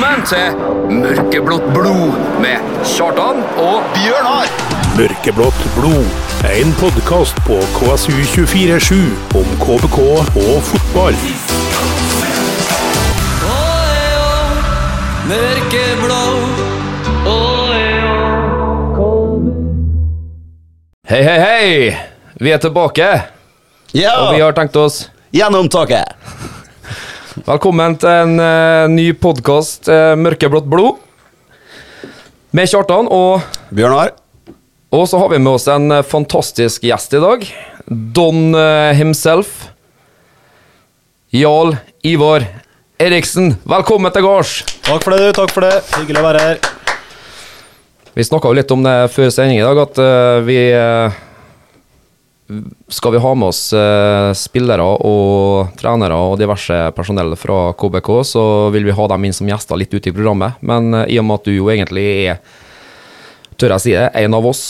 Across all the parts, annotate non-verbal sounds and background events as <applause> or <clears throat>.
Velkommen til Mørkeblått blod med Kjartan og Bjørnar! Mørkeblått blod. En podkast på KSU247 om KBK og fotball. Hei, hei, hei! Vi er tilbake, Ja! og vi har tenkt oss Gjennom taket! Velkommen til en uh, ny podkast, uh, Mørkeblått blod. Med Kjartan, og, Bjørnar? og så har vi med oss en uh, fantastisk gjest i dag. Don eh, himself. Jarl Ivar Eriksen, velkommen til gards! Takk for det, du. Takk for det. Hyggelig å være her. Vi snakka jo litt om det før sending i dag, at eh, vi eh, Skal vi ha med oss eh, spillere og trenere og diverse personell fra KBK, så vil vi ha dem inn som gjester litt ute i programmet. Men eh, i og med at du jo egentlig er, tør jeg si det, en av oss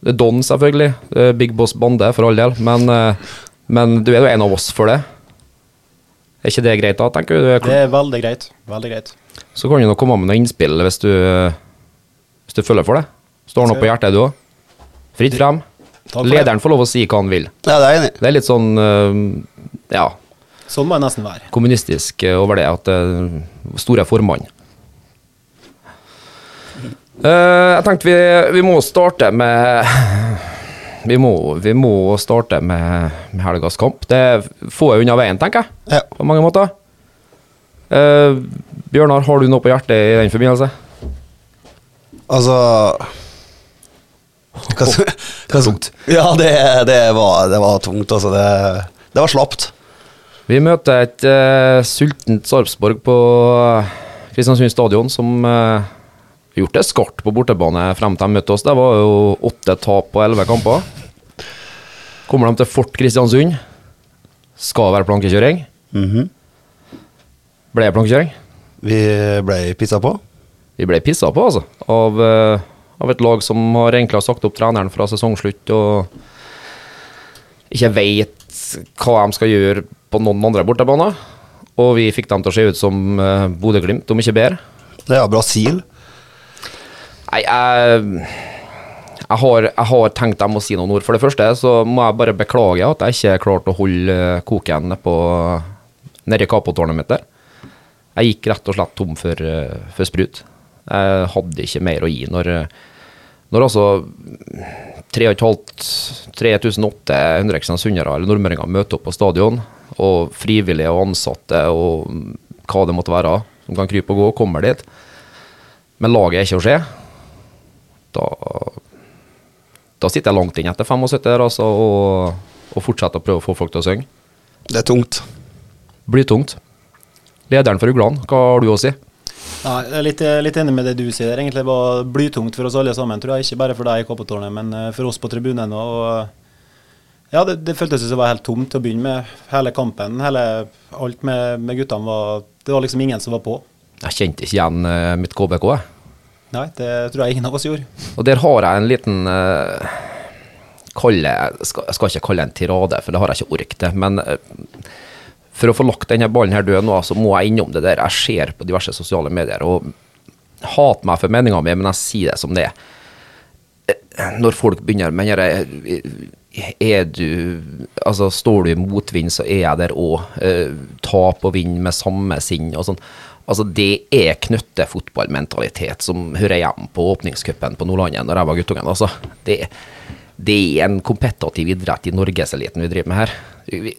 Det er Don, selvfølgelig. Er Big Boss Bande, for all del. Men, eh, men du er jo en av oss for det. Er ikke det greit, da, tenker du? Det er veldig greit. Veldig greit. Så kan du nå komme med noen innspill hvis du, hvis du føler for det. Står noe på hjertet, du òg. Fritt frem. Takk for det. Lederen får lov å si hva han vil. Ja, det er jeg enig i. Det er litt sånn øh, ja, Sånn må det nesten være. kommunistisk øh, over det at øh, store formann. Eh, jeg tenkte vi, vi må starte med <laughs> vi må, vi må starte med, med helgas kamp. Det får jeg unna veien, tenker jeg. Ja. På mange måter. Eh, Bjørnar, har du noe på hjertet i den forbindelse? Altså hva, hva, Tungt. Ja, det, det, var, det var tungt, altså. Det, det var slapt. Vi møter et uh, sultent Sarpsborg på eh, Kristiansund stadion, som uh, gjort det skarpt på bortebane frem til de møtte oss. Det var jo åtte tap på elleve kamper. Kommer de til Fort Kristiansund, skal være plankekjøring. Mhm. Ble det plankekjøring? Vi ble pissa på. Vi ble pissa på, altså. Av, eh, av et lag som har egentlig har sagt opp treneren fra sesongslutt og ikke veit hva de skal gjøre på noen andre bortebaner. Og vi fikk dem til å se ut som uh, Bodø-Glimt, om ikke bedre. Det er Brasil. Nei, jeg, jeg, har, jeg har tenkt jeg må si noen ord. For det første så må jeg bare beklage at jeg ikke klarte å holde eh, koken på nede i Kapotårnet mitt der. Jeg gikk rett og slett tom for, eh, for sprut. Jeg hadde ikke mer å gi når, når altså 3800 kristiansundere eller nordmøringer møter opp på stadion, og frivillige og ansatte og hva det måtte være, som kan krype og gå, kommer dit. Men laget er ikke å se. Da, da sitter jeg langt inn etter 75 der, altså, og, og fortsetter å prøve å få folk til å synge. Det er tungt. Blytungt. Lederen for Uglan, hva har du å si? Nei, jeg er litt, litt enig med det du sier. Egentlig var blytungt for oss alle sammen, tror jeg. Ikke bare for deg i Koppetårnet, men eh, for oss på tribunen. Og, ja, det, det føltes som det var helt tomt til å begynne med. Hele kampen, hele, alt med, med guttene var Det var liksom ingen som var på. Jeg kjente ikke igjen eh, mitt KBK. Nei, det tror jeg ingen av oss gjorde. Og der har jeg en liten uh, kalle, jeg skal, jeg skal ikke kalle det en tirade, for det har jeg ikke ork til. Men eh, for å få lagt denne ballen her død nå, så må jeg innom det der jeg ser på diverse sosiale medier. Og hat meg for meninga mi, men jeg sier det som det er. Eh, Når folk begynner med jeg, Er du Altså, står du i motvind, så er jeg der òg. Tap og vinn med samme sinn og sånn. Altså, det er knøttefotballmentalitet som hører hjemme på åpningscupen på Nordlandet når jeg var guttungen. Altså, det, det er en kompetativ idrett i norgeseliten vi driver med her. Vi,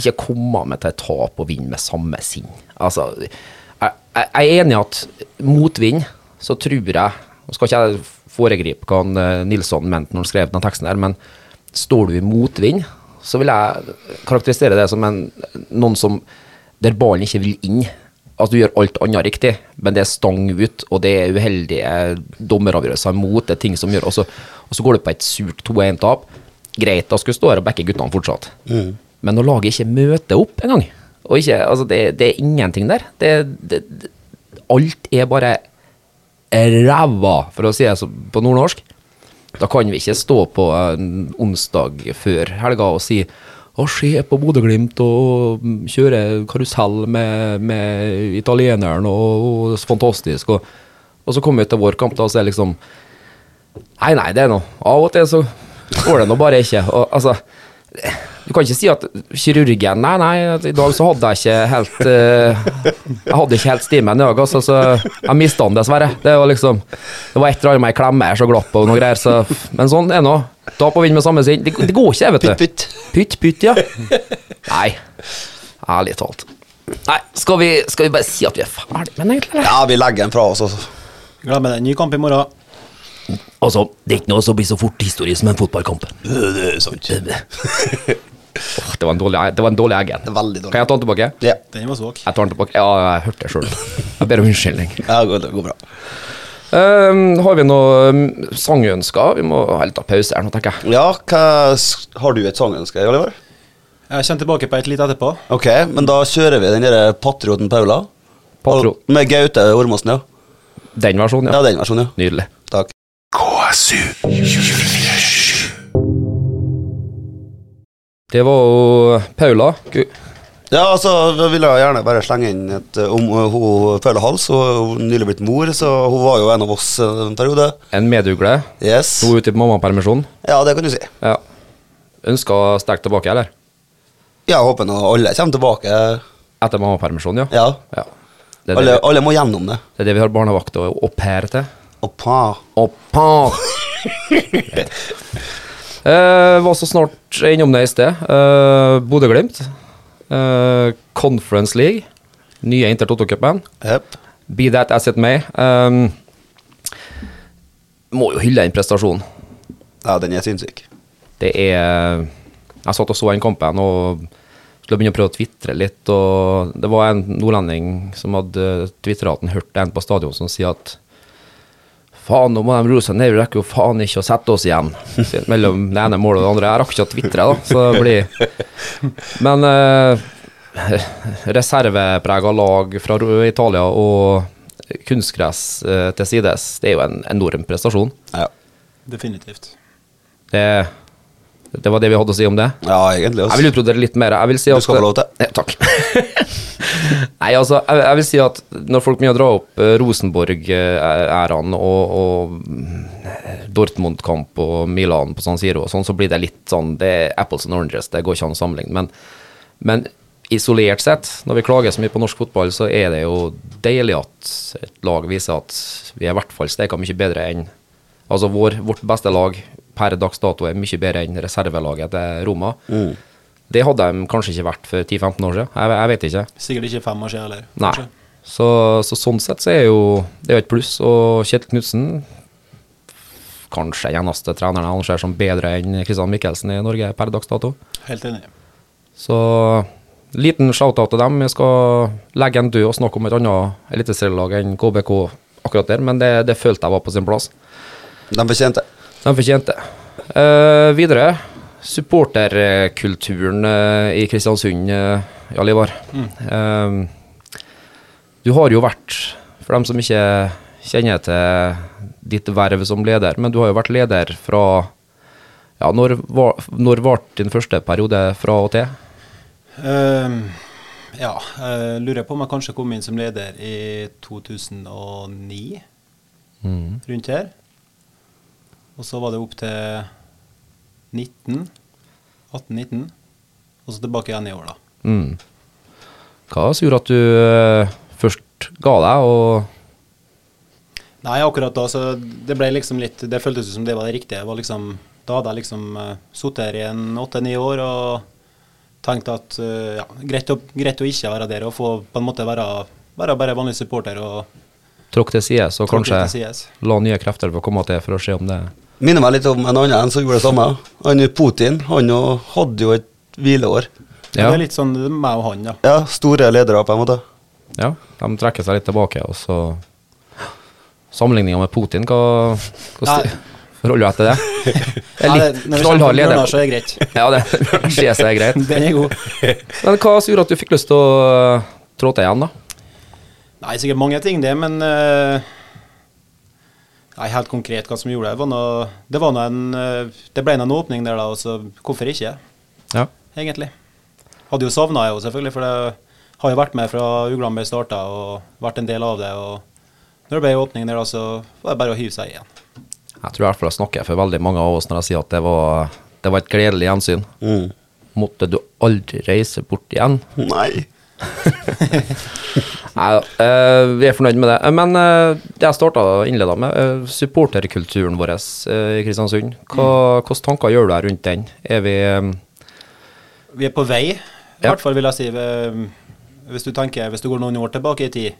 ikke komme med til et tap og vinne med samme sinn. Altså, jeg, jeg er enig i at motvind, så tror jeg Nå skal ikke jeg foregripe hva eh, Nilsson mente når han skrev denne teksten, der, men står du i motvind, så vil jeg karakterisere det som en, noen som der ballen ikke vil inn. Altså Du gjør alt annet riktig, men det er stang ut, og det er uheldige dommeravgjørelser imot. Det er ting som gjør, og så, går du på et surt 2-1-tap. Greit, da skulle stå her og backe guttene fortsatt. Men når laget ikke møter opp engang, og ikke, altså det, det er ingenting der det, det, Alt er bare ræva, for å si det på nordnorsk. Da kan vi ikke stå på en onsdag før helga og si å se på Bodø-Glimt og kjøre karusell med, med italieneren og, og fantastisk. Og, og så kommer vi til vår kamp, da, og så er liksom Nei, nei, det er noe Av og til så går det nå bare ikke. Og, altså, du kan ikke si at kirurgen Nei, nei, i dag så hadde jeg ikke helt uh, Jeg hadde ikke helt stimen i dag, altså, så jeg mista den dessverre. Det var liksom Det var et eller annet med ei klemme jeg så glapp og noe greier, så Men sånn er det nå. Tap og vinn med samme sinn. Det, det går ikke, vet du. Pytt, pytt. Pytt, pytt, ja. Nei. Ærlig talt. Nei, skal vi, skal vi bare si at vi er ferdig med den, egentlig? eller? Ja, vi legger den fra oss. Altså. Glem det. Ny kamp i morgen. Altså, det er ikke noe som blir så fort historie som en fotballkamp. Det er sant. oh, <laughs> det var en dårlig, det var en dårlig egen. Veldig dårlig. Kan jeg ta den tilbake? Ja, Den var svak. Jeg tar den tilbake. Ja, jeg hørte det sjøl. <laughs> Jeg ber om unnskyldning. ja det går, det går bra. Um, har vi noe um, sangønsker? Vi må ha litt av pause her nå, tenker jeg. Ja, hva, har du et sangønske, Oliver? Jeg kommer tilbake på et litt etterpå. Ok, men da kjører vi den der Patrioten Paula. Patro- Med Gaute Ormåsen, ja. Den versjonen, Ja, ja. den versjonen, ja. Nydelig. Takk. KSU 247. Det var jo Paula. Ja, altså, jeg vil jeg gjerne bare slenge inn et eh, om eh, hun føler hals. Hun er nylig blitt mor, så hun var jo en av oss en periode. En medugle. Yes. Hun er ute i mammapermisjon. Ja, det kan du si. Ja. Ønsker sterkt tilbake, eller? Ja, jeg håper nå alle kommer tilbake. Etter mammapermisjon, ja. Ja. ja. Det, Alle, alle må gjennom det. det er det vi har barnevakt og au pair til. Og pa. Au pair! <laughs> eh, var så snart innom det i sted. Eh, Bodø-Glimt. Eh, Conference League. Nye Inter Toto-cupen. Yep. Be that as it may. Um, må jo hylle den prestasjonen. Ja, den er sinnssyk. Det er Jeg satt og så den kampen og skulle begynne å prøve å tvitre litt. Og det var en nordlending som hadde tvitra at han hørte en på stadion som sier at Faen, nå må de roe seg ned, vi rekker jo faen ikke å sette oss igjen. <laughs> Mellom det ene målet og det andre. Jeg rakk ikke å tvitre, da, så det blir <laughs> Men eh, reserveprega lag fra Italia og kunstgress eh, til sides, det er jo en enorm prestasjon. Ja. Definitivt. Det, det var det vi hadde å si om det. ja, egentlig. også. Jeg vil utbrodere litt mer. Jeg vil si Du skal få lov til. Ja, takk. <laughs> Nei, altså, jeg, jeg vil si at når folk begynner å dra opp eh, Rosenborg-æraen og, og mm, Dortmund-kamp og Milan på San Siro og sånn, så blir det litt sånn Det er apples and oranges, det går ikke an å sammenligne. Men, men isolert sett, når vi klager så mye på norsk fotball, så er det jo deilig at et lag viser at vi er i hvert fall steka mye bedre enn Altså vår, vårt beste lag per dags dato er mye bedre enn reservelaget til Roma. Det hadde de kanskje ikke vært for 10-15 år siden. Jeg, jeg vet ikke. Sikkert ikke fem år siden heller. Nei. Så, så sånn sett så er jo det er jo et pluss. Og Kjetil Knutsen kanskje den eneste treneren han ser som bedre enn Christian Michelsen i Norge per dags dato. Helt enig. Så liten shout-out til dem. Jeg skal legge en død og snakke om et annet eliteserielag enn KBK akkurat der, men det, det følte jeg var på sin plass. De fortjente det. De fortjente det. Uh, videre, supporterkulturen uh, i Kristiansund, uh, Jarl Ivar. Eh, du har jo vært, for dem som ikke kjenner til ditt verv som leder, men du har jo vært leder fra ja, Når var, når var din første periode fra og til? Um, ja, jeg lurer på om jeg kanskje kom inn som leder i 2009, rundt her. Og så var det opp til 19, 18-19, og så tilbake igjen i år, da. Mm. Hva som gjorde at du eh, først ga deg, og Nei, akkurat da, så det ble liksom litt Det føltes som det var det riktige. Det var liksom, da hadde jeg liksom uh, sittet her i en åtte-ni år og tenkt at uh, ja, greit, å, greit å ikke være der og få på en måte være, være bare vanlig supporter og tråkk til sides, og kanskje la nye krefter få komme til for å se om det Minner meg litt om en annen som gjorde det samme. Han Putin han jo hadde jo et hvileår. Det er litt sånn meg og han, ja. Ja, store ledere, på en måte. ja de trekker seg litt tilbake, og så Sammenligninga med Putin, hva, hva sti- forholder du deg til det? <laughs> Det er litt når det kommer knallhard leder. Bjørnar, så er det greit. <laughs> Ja, det skjer seg greit. <laughs> Den er god. Men hva som gjorde at du fikk lyst til å uh, trå til igjen, da? Nei, sikkert mange ting, det, men eh, Nei, helt konkret hva som gjorde det. var noe, det var noe en eh, Det ble en åpning der, da, og så hvorfor ikke? Ja. egentlig. Hadde jo savna jeg jo selvfølgelig, for det har jo vært med fra Ugland ble starta og vært en del av det. og når det ble åpning der, da, så var det bare å hive seg igjen. Jeg tror i hvert fall jeg snakker for veldig mange av oss når jeg sier at det var, det var et gledelig gjensyn. Mm. Måtte du aldri reise bort igjen? Nei. <laughs> Nei da, uh, vi er fornøyd med det. Men uh, det jeg starta og innleda med, uh, supporterkulturen vår i Kristiansund. Hva, Hvilke tanker gjør du deg rundt den? Er vi eh, Vi er på vei, i hvert fall vil jeg si. Hvis du tenker, hvis du går noen år tilbake i tid,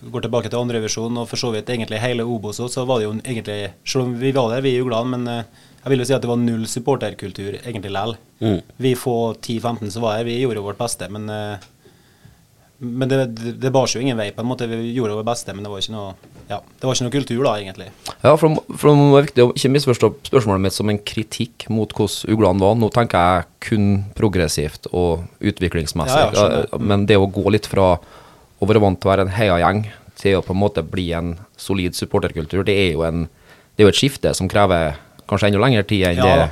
går tilbake til andrevisjon og for så vidt egentlig hele Obos, så var det jo egentlig Selv om vi var der, vi er jo glad, men jeg vil jo si at det var null supporterkultur egentlig likevel. Mm. Vi få 10-15 som var her, vi gjorde jo vårt beste, men eh, men det, det, bar seg jo ingen vei. på en måte Vi gjorde vårt beste, men det var ikke noe ja, det var ikke noe kultur da, egentlig. Ja, for, for det er viktig å ikke misforstå spørsmålet mitt som en kritikk mot hvordan uglene var. Nå tenker jeg kun progressivt og utviklingsmessig. Ja. Ja, Men det å gå litt fra å være vant til å være en heiagjeng til å på en måte bli en solid supporterkultur, det er jo, en, det er jo et skifte som krever kanskje enda lengre tid enn Ja, det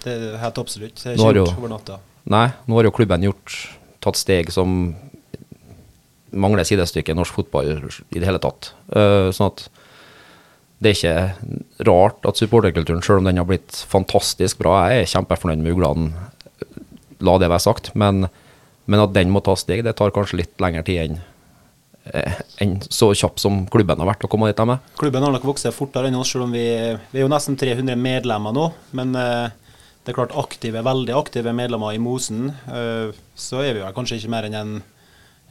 det er helt absolutt. Det er ikke jo- gjort over natta. Nei, nå har jo klubben gjort tatt steg som mangler sidestykke i norsk fotball i det hele tatt. Uh, sånn at det er ikke rart at supporterkulturen, selv om den har blitt fantastisk bra, jeg er kjempefornøyd med Uglene, la det være sagt, men, men at den må ta steg, det tar kanskje litt lengre tid enn enn så kjapp som klubben har vært å komme dit de er. Klubben har nok vokst fortere enn oss, selv om vi, vi er jo nesten 300 medlemmer nå. Men eh, det er klart aktive, veldig aktive medlemmer i Mosen, eh, så er vi vel kanskje ikke mer enn en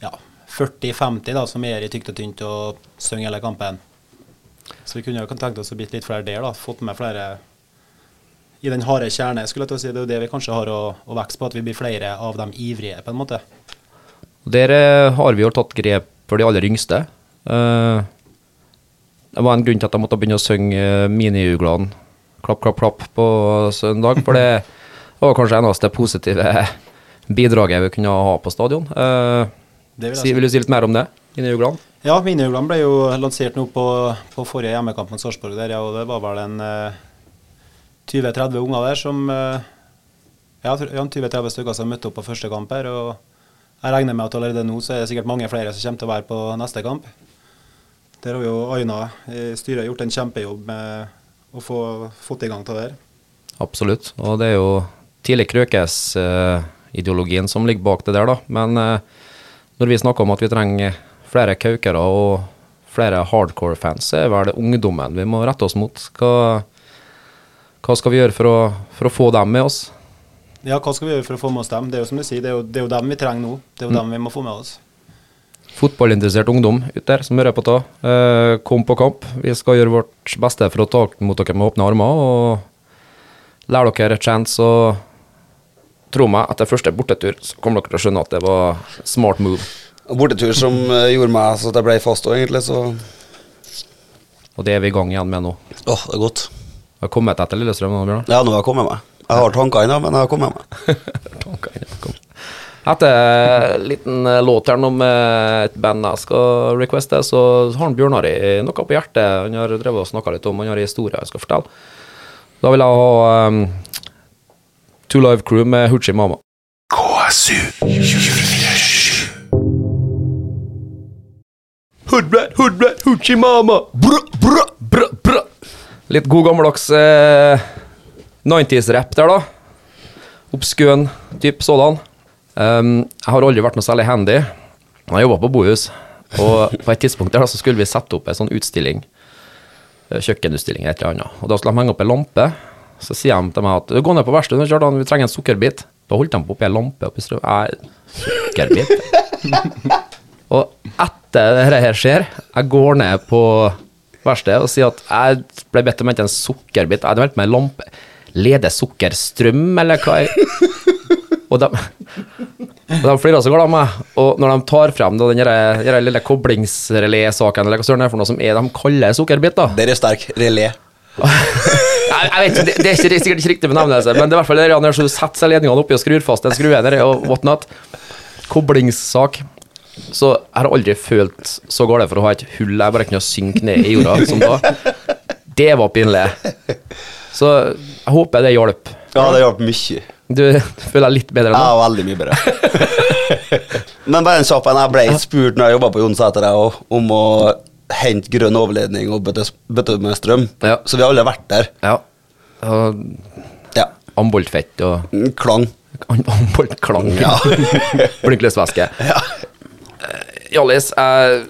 ja, 40-50 da, som er i tykt og tynt og synger hele kampen. Så vi kunne jo tenkt oss å blitt litt flere der, da. Fått med flere i den harde kjerne, skulle jeg til å si. Det er jo det vi kanskje har å, å vokse på, at vi blir flere av de ivrige, på en måte. Der eh, har vi jo tatt grep for de aller yngste. Eh, det var en grunn til at jeg måtte begynne å synge uh, Miniuglene klapp, klapp, klapp på søndag. For det <laughs> var kanskje eneste positive <laughs> bidraget vi kunne ha på stadion. Eh, Det vil si. vil du si litt mer om det? Miniuglene? Ja, Miniuglene ble jo lansert nå på, på forrige hjemmekamp mot Sarpsborg der, ja, og det var vel en eh, 20-30 unger der som eh, ja, 20-30 stykker som møtte opp på første kamp her. Og jeg regner med at allerede nå så er det sikkert mange flere som kommer til å være på neste kamp. Der har jo Aina i styret gjort en kjempejobb med å få fått i gang det der. Absolutt. Og det er jo tidlig Krøkes-ideologien som ligger bak det der, da. Men eh, når vi snakker om at vi trenger flere kaukere og flere hardcore-fans, så er vel det ungdommen vi må rette oss mot. Hva, hva skal vi gjøre for å, for å få dem med oss? Ja, hva skal vi gjøre for å få med oss dem? Det er jo som du sier, det er jo, det er jo dem vi trenger nå. Det er jo dem vi må få med oss. Fotballinteressert ungdom ut der som hører på ta. Eh, kom på kamp. Vi skal gjøre vårt beste for å ta mot dere med åpne armer og lære dere chance. Og tro meg, etter første bortetur så kommer dere til å skjønne at det var smart move. Bortetur som eh, gjorde meg så at jeg ble fast òg, egentlig, så Og det er vi i gang igjen med nå. Åh, det er godt. Du har kommet etter Lillestrøm nå, Bjørnar. Ja, nå har jeg kommet meg. Jeg har tanker ennå, men jeg har kommet meg. Etter en liten eh, låt her om et band jeg skal requeste, så har han Bjørnar i noe på hjertet. Han har drevet og snakka litt om, han har en historie jeg skal fortelle. Da vil jeg ha um, Two Live Crew med Hoochie Mama. KSU 247. Hoodrat, hoodrat, Hoochie Mama! Brr, brr, brr, brr. Litt god gammeldags eh, 90s-rapp der, da. Obskøn type sådan. Um, jeg har aldri vært noe særlig handy. Jeg jobba på bohus, og på et tidspunkt der da, så skulle vi sette opp en sånn utstilling. eh, Kjøkkenutstilling eller et eller annet. Og da skulle de henge opp en lampe. Så sier de til meg at gå ned på verkstedet, Kjartan, vi trenger en sukkerbit. Da holdt de på oppi en lampe oppi strøm. Sukkerbit? <laughs> Og etter dette her skjer, jeg går ned på verkstedet og sier at jeg ble bedt om å hente en sukkerbit. Jeg hadde meldt meg en lampe. Leder sukkerstrøm, eller hva? Og de, og de flirer så glad av meg. Og når de tar frem da, den der- der lille koblingsrelé-saken, eller hva søren det er for noe som er de kaller sukkerbiter. Der er sterk. Relé. <laughs> Jeg, jeg vet ikke, det, det er ikke, sikkert ikke riktig benevnelse, men det er i hvert fall der når du setter seg ledningene oppi og skrur fast en skrue nedi og whatnot. Koblingssak. Så jeg har aldri følt så galt for å ha et hull jeg bare kunne synke ned i jorda som da. Det var pinlig. Så jeg håper det hjalp. Ja, det hjalp mye. Du føler deg litt bedre nå? Ja, veldig mye bedre. <laughs> Men bare en kjapp en. Jeg ble spurt når jeg jobba på Jonsæter om å hente grønn overledning og bøtte, med strøm. Ja. Så vi har alle vært der. Ja. Og Ja. amboltfett og Mm, Klang. am- amboltklang. Ja. <laughs> Blinkløsvæske. <laughs> Ja. Hjallis, jeg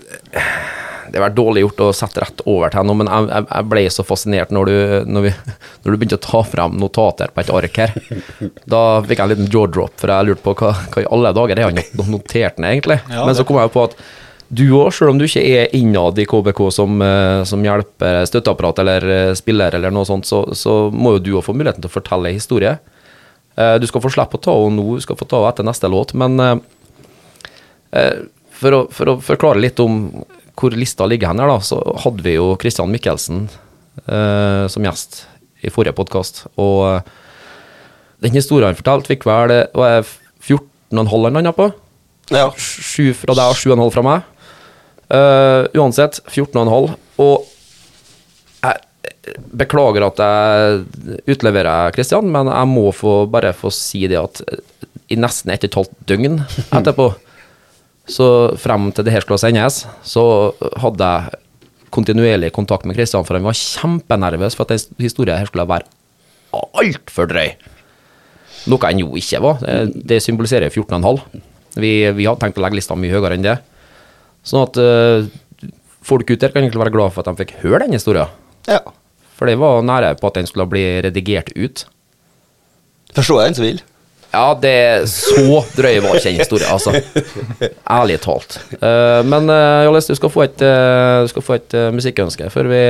det var vært dårlig gjort å sette rett over til henne, men jeg, jeg, jeg ble så fascinert når du, når, vi, <laughs> når du begynte å ta frem notater på et ark her. Da fikk jeg en liten jaw drop, for jeg lurte på hva, hva i alle dager er han notert ned, egentlig. Ja, men så kom jeg jo på at du òg, selv om du ikke er innad i KBK som, eh, som hjelper støtteapparat eller eh, spiller eller noe sånt, så, så må jo du òg få muligheten til å fortelle en historie. Eh, Du skal få slippe å ta henne nå, du skal få ta henne etter neste låt, men eh, Eh, For å, for å forklare litt om hvor lista ligger hen her, da, så hadde vi jo Christian Michelsen eh, som gjest i forrige podkast. Og eh, den historien han fortalte, fikk vel det var eller 14,5 han landa på. ja. Sju fra deg og 7,5 fra meg. Uh, uansett, 14,5. Og jeg beklager at jeg utleverer Christian, men jeg må få, bare få si det at i nesten ett og et halvt døgn <laughs> etterpå, så frem til det her skulle sendes, så hadde jeg kontinuerlig kontakt med Kristian, for han var kjempenervøs for at den historien her skulle være altfor drøy. Noe han jo ikke var. Det, symboliserer 14,5. Vi, vi hadde tenkt å legge lista mye høyere enn det. Sånn at uh, folk ute der kan egentlig være glad for at de fikk høre den historien. ja. For det var nære på at den skulle bli redigert ut. Forstår jeg en som vil. Ja, det så drøy var ikke den historien, altså. Ærlig talt. Uh, men uh, Jolles, du skal få et, uh, skal få et uh, musikkønske før vi,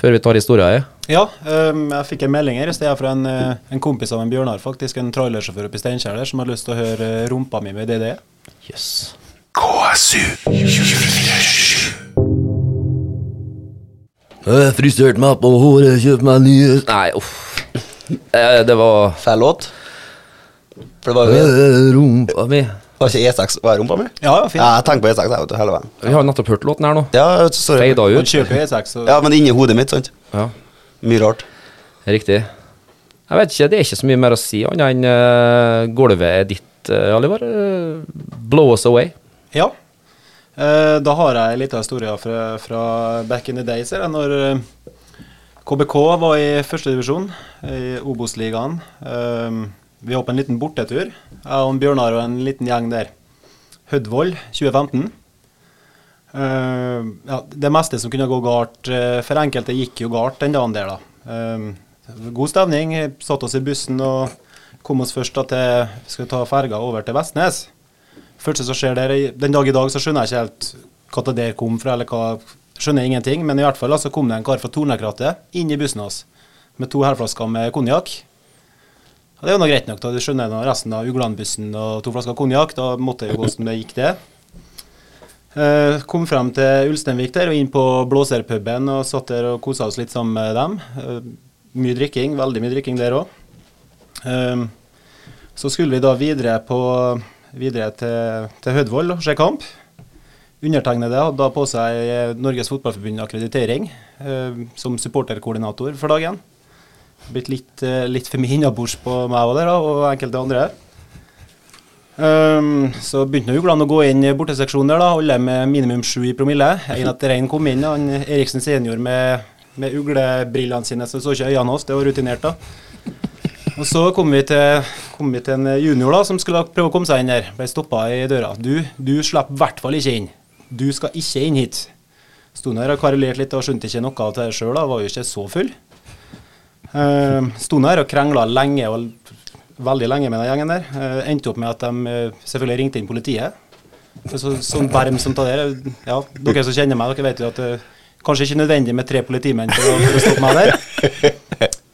før vi tar historien i. Ja, um, jeg fikk en melding her i sted fra en, eh, en kompis av en Bjørnar, faktisk, en trailersjåfør oppe i Steinkjer som har lyst til å høre eh, rumpa mi med DDE. Yes. KSU 247. Frisert meg på håret, kjøpt meg nye Nei, uff. Eh, det var Feil låt. For det var jo Eh, Rumpa mi. Var ikke E6 var rumpa mi? Ja, ja, fint. Ja, jeg tenker på E6 jeg, vet du, hele veien. Vi har jo nettopp hørt låten her nå. Ja, sorry. Feida Han ut. kjøper E6, så Ja, men inni hodet mitt, sant. Ja, Mye rart. riktig. Jeg vet ikke, det er ikke så mye mer å si annet enn uh, gulvet er ditt, uh, Oliver. Eh, blow us away. Ja. Eh, da har jeg en liten historie fra, fra back in the days, her, når eh, KBK var i førstedivisjon i Obos-ligaen. Eh, vi var på en liten bortetur, jeg og Bjørnar og en liten gjeng der. Hødvoll 2015. Eh, ja, det meste som kunne gå galt eh, for enkelte, gikk jo galt den dagen der, da. Eh, god stemning. Satt oss i bussen og kom oss først til Skal ta ferga over til Vestnes. Første som skjer der, Den dag i dag så skjønner jeg ikke helt hva det der kom fra, eller hva Skjønner ingenting, men i hvert fall så kom det en kar fra Tornekrattet inn i bussen hans med to herflasker med konjakk. Det er jo noe greit nok, da. Du skjønner nå resten av Uglandbussen og to flasker konjakk. Da måtte det jo gå som det gikk, det. Uh, kom frem til Ulsteinvik der og inn på Blåserpuben og satt der og kosa oss litt sammen med dem. Uh, mye drikking, veldig mye drikking der òg. Uh, så skulle vi da videre, på, videre til, til Hødvoll og se kamp. Undertegnede hadde da på seg eh, Norges Fotballforbund akkreditering eh, som supporterkoordinator for dagen. Blitt litt, eh, litt for mye innabords på meg og, der, og enkelte andre. Um, så begynte uglene å gå inn i borteseksjonen der, da, alle med minimum sju i promille. En etter en kom inn, han Eriksen senior med, med uglebrillene sine, så så ikke øynene hans. Det var rutinert, da. Og så kom vi til, kom vi til en junior da, som skulle prøve å komme seg inn der. Ble stoppa i døra. Du, du slipper i hvert fall ikke inn. Du skal ikke inn hit. Sto der og karolerte litt og skjønte ikke noe av det sjøl, var jo ikke så full. Uh, Sto der og krangla lenge, og veldig lenge med den gjengen der. Uh, endte opp med at de uh, selvfølgelig ringte inn politiet. Så, sånn berm som det der, ja, dere som kjenner meg, dere vet jo at det kanskje ikke nødvendig med tre politimenn for å, for å stoppe meg der.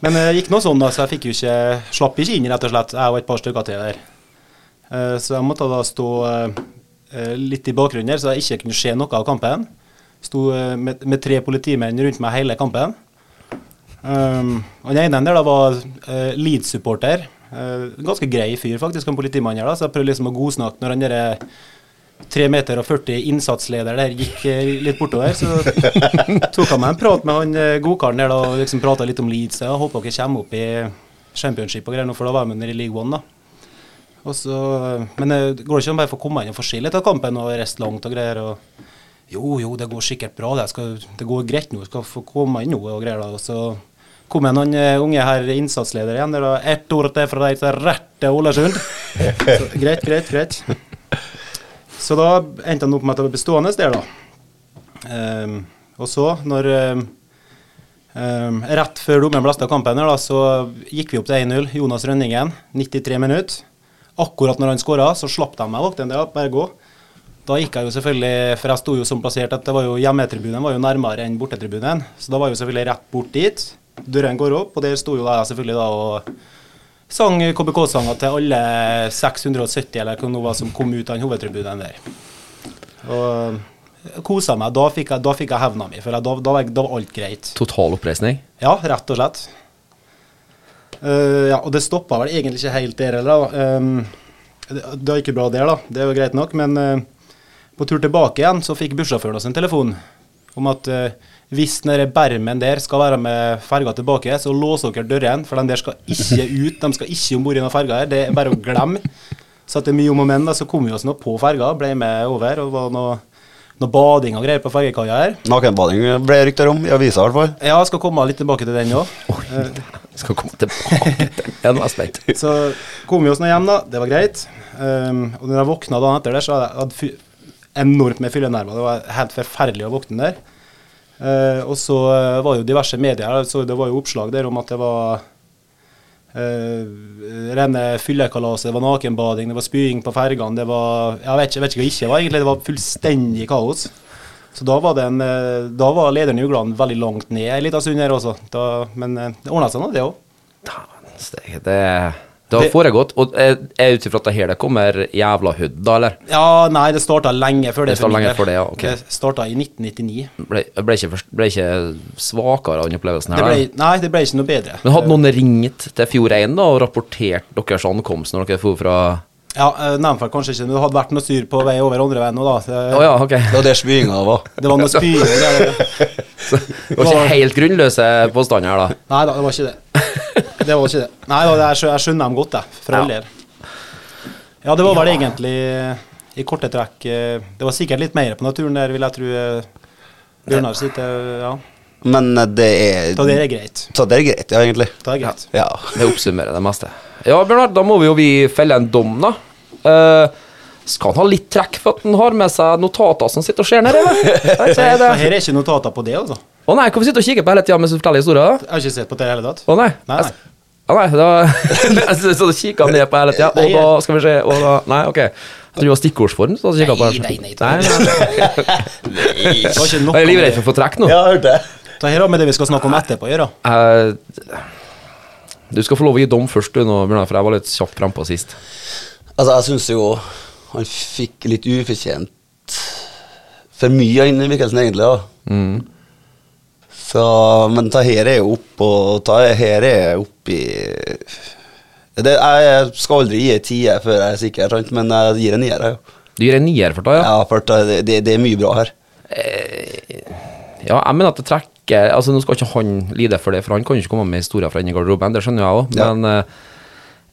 Men det gikk nå sånn, da, så jeg fikk jo ikke, slapp ikke inn, rett og slett. Jeg og et par stykker til der. Eh, Så jeg måtte da stå eh, litt i bakgrunnen her, så jeg ikke kunne se noe av kampen. Sto eh, med, med tre politimenn rundt meg hele kampen. Um, den ene der da var uh, Leeds-supporter. Uh, ganske grei fyr, faktisk, han politimannen her. da, Så jeg prøvde liksom å godsnakke når han der eh, 3 meter og 40 innsatsleder der gikk uh, litt bortover. Så <laughs> tok han meg en prat med han uh, godkaren der da, og liksom prata litt om Leeds. Jeg håper dere kommer opp i championship og greier, nå, for da var jeg under i League One. da. Så, men det går ikke an bare å få komme inn og få se litt av kampen og reiste langt og greier? og Jo, jo, det går sikkert bra, det, skal, det går greit nå, skal få komme inn nå og greier. da, og så kom det annen eh, unge her, innsatsleder igjen. Det var ett ord til fra deg til rett til Ålesund. Så, greit, greit, greit. Så da endte han opp med at det var bestående der, da. Um, og så, når um, Um, Rett før dommeren blasta kampen, her, da, så gikk vi opp til 1-0. Jonas Rønningen, 93 minutter. Akkurat når han skåra, så slapp de meg valgte en del, bare gå. Da gikk jeg jo selvfølgelig, for jeg sto jo som plassert at det var jo hjemmetribunen var jo nærmere enn bortetribunen. Så da var jeg jo selvfølgelig rett bort dit. Dørene går opp, og der sto jo jeg selvfølgelig da og sang KBK-sanger til alle 670 eller hva det var som kom ut av den hovedtribunen der. Og kosa meg. Da fikk jeg, da fikk jeg hevna mi, for da, da, var- da var alt greit. Total oppreisning. Ja, rett og slett. Eh, ja, og det stoppa vel egentlig ikke helt der heller. Um, det, var ikke bra der, da. Det er jo greit nok. Men uh, på tur tilbake igjen så fikk bussjåføren oss en telefon om at uh, hvis den bermen der skal være med ferga tilbake, så låser dere dørene, for den der skal ikke ut. De skal ikke om bord i noen ferga her. Det er bare å glemme. Så etter mye om og men, da, så kom vi oss nå på ferga, ble med over. og var noe, noe bading og greier på fergekaia her. Nakenbading ble rykter om, i avisa i hvert fall. Ja, jeg skal komme litt tilbake til den òg. Skal komme tilbake til den, jeg var spent. <laughs> Så kom vi oss nå hjem, da. Det var greit. Um, og når jeg våkna dagen etter der, så hadde jeg enormt med fyllenerver. Det var helt forferdelig å våkne der. Uh, og så eh, var jo diverse medier så det var jo oppslag der om at det var uh, rene fyllekalaset, det var nakenbading, det var spying på fergene, det var Jeg vet ikke, jeg vet ikke hva ikke var, egentlig. Det var fullstendig kaos. Så da var, den, en, eh, da var lederen i uglene veldig langt ned en liten stund her også. Da, men uh, det ordna seg nå, det òg. Dæven steike, Det, det har foregått. Og er er ut ifra at det her det kommer jævla hood, da, eller? Ja, nei, det starta lenge før det. Det lenge før det, ja, ok. Det starta i 1999. Ble, ble, ikke, ble ikke svakere av den opplevelsen Det her? ble, da? nei, det ble ikke noe bedre. Men hadde noen ringt til Fjord 1 da, og rapportert deres ankomst når dere dro fra Ja, eh, Nevnt kanskje ikke, men det hadde vært noe styr på vei over andre veien nå, da. Så, oh, ja, ok. Det var der spyinga var. det var noe spying Det. <laughs> Det var ikke helt grunnløse påstander her, da. Nei da, det var ikke det. <laughs> Det var ikke det. Nei da, jeg skjønner dem godt, jeg. For all Ja. det var vel egentlig i korte trekk eh, Det var sikkert litt mer på naturen der, vil jeg tro. eh, Bjørnar sitter Ja. Men eh, det er Ta det er greit. Ta det er greit, ja, egentlig. Ta Det er greit. Ja. Det oppsummerer det meste. Ja, Bjørnar, da må vi jo vi felle en dom, da. Uh, skal han ha litt trekk for at han har med seg notater som sitter og ser ned, eller? Er her er ikke notater på det, altså. Å nei, hvorfor sitter du og kikker på hele tida mens du forteller historier? Jeg har ikke sett på det i hele tatt. Å nei. Nei, nei. Å nei, da <laughs> <laughs> Så da du han ned på hele tida, og da skal vi se og da, Nei, ok. Jeg tror det var stikkordsform. Så kikket på Nei, nei, nei, nei, nei. <laughs> Det var ikke noe Jeg er livredd for å få trekk nå. Ja, hørte det. Det her har med det vi skal snakke om etterpå å gjøre. Uh, du skal få lov å gi dom først, du nå, Bjørnar, for jeg var litt kjapp frampå sist. Altså, jeg syns jo han fikk litt ufortjent for mye av innvirkelsen, egentlig. Ja. Mm. Så, men her er jo opp, og her er opp i det, Jeg skal aldri gi en tier før jeg er sikker, men jeg gir en nier. jeg. Du gir en nier for det, ja? Ja, for det, det, det er mye bra her. Ja, jeg mener at det trekker Altså, Nå skal ikke han lide for det, for han kan jo ikke komme med historier fra inni garderoben, det skjønner jeg òg, Ja. men eh,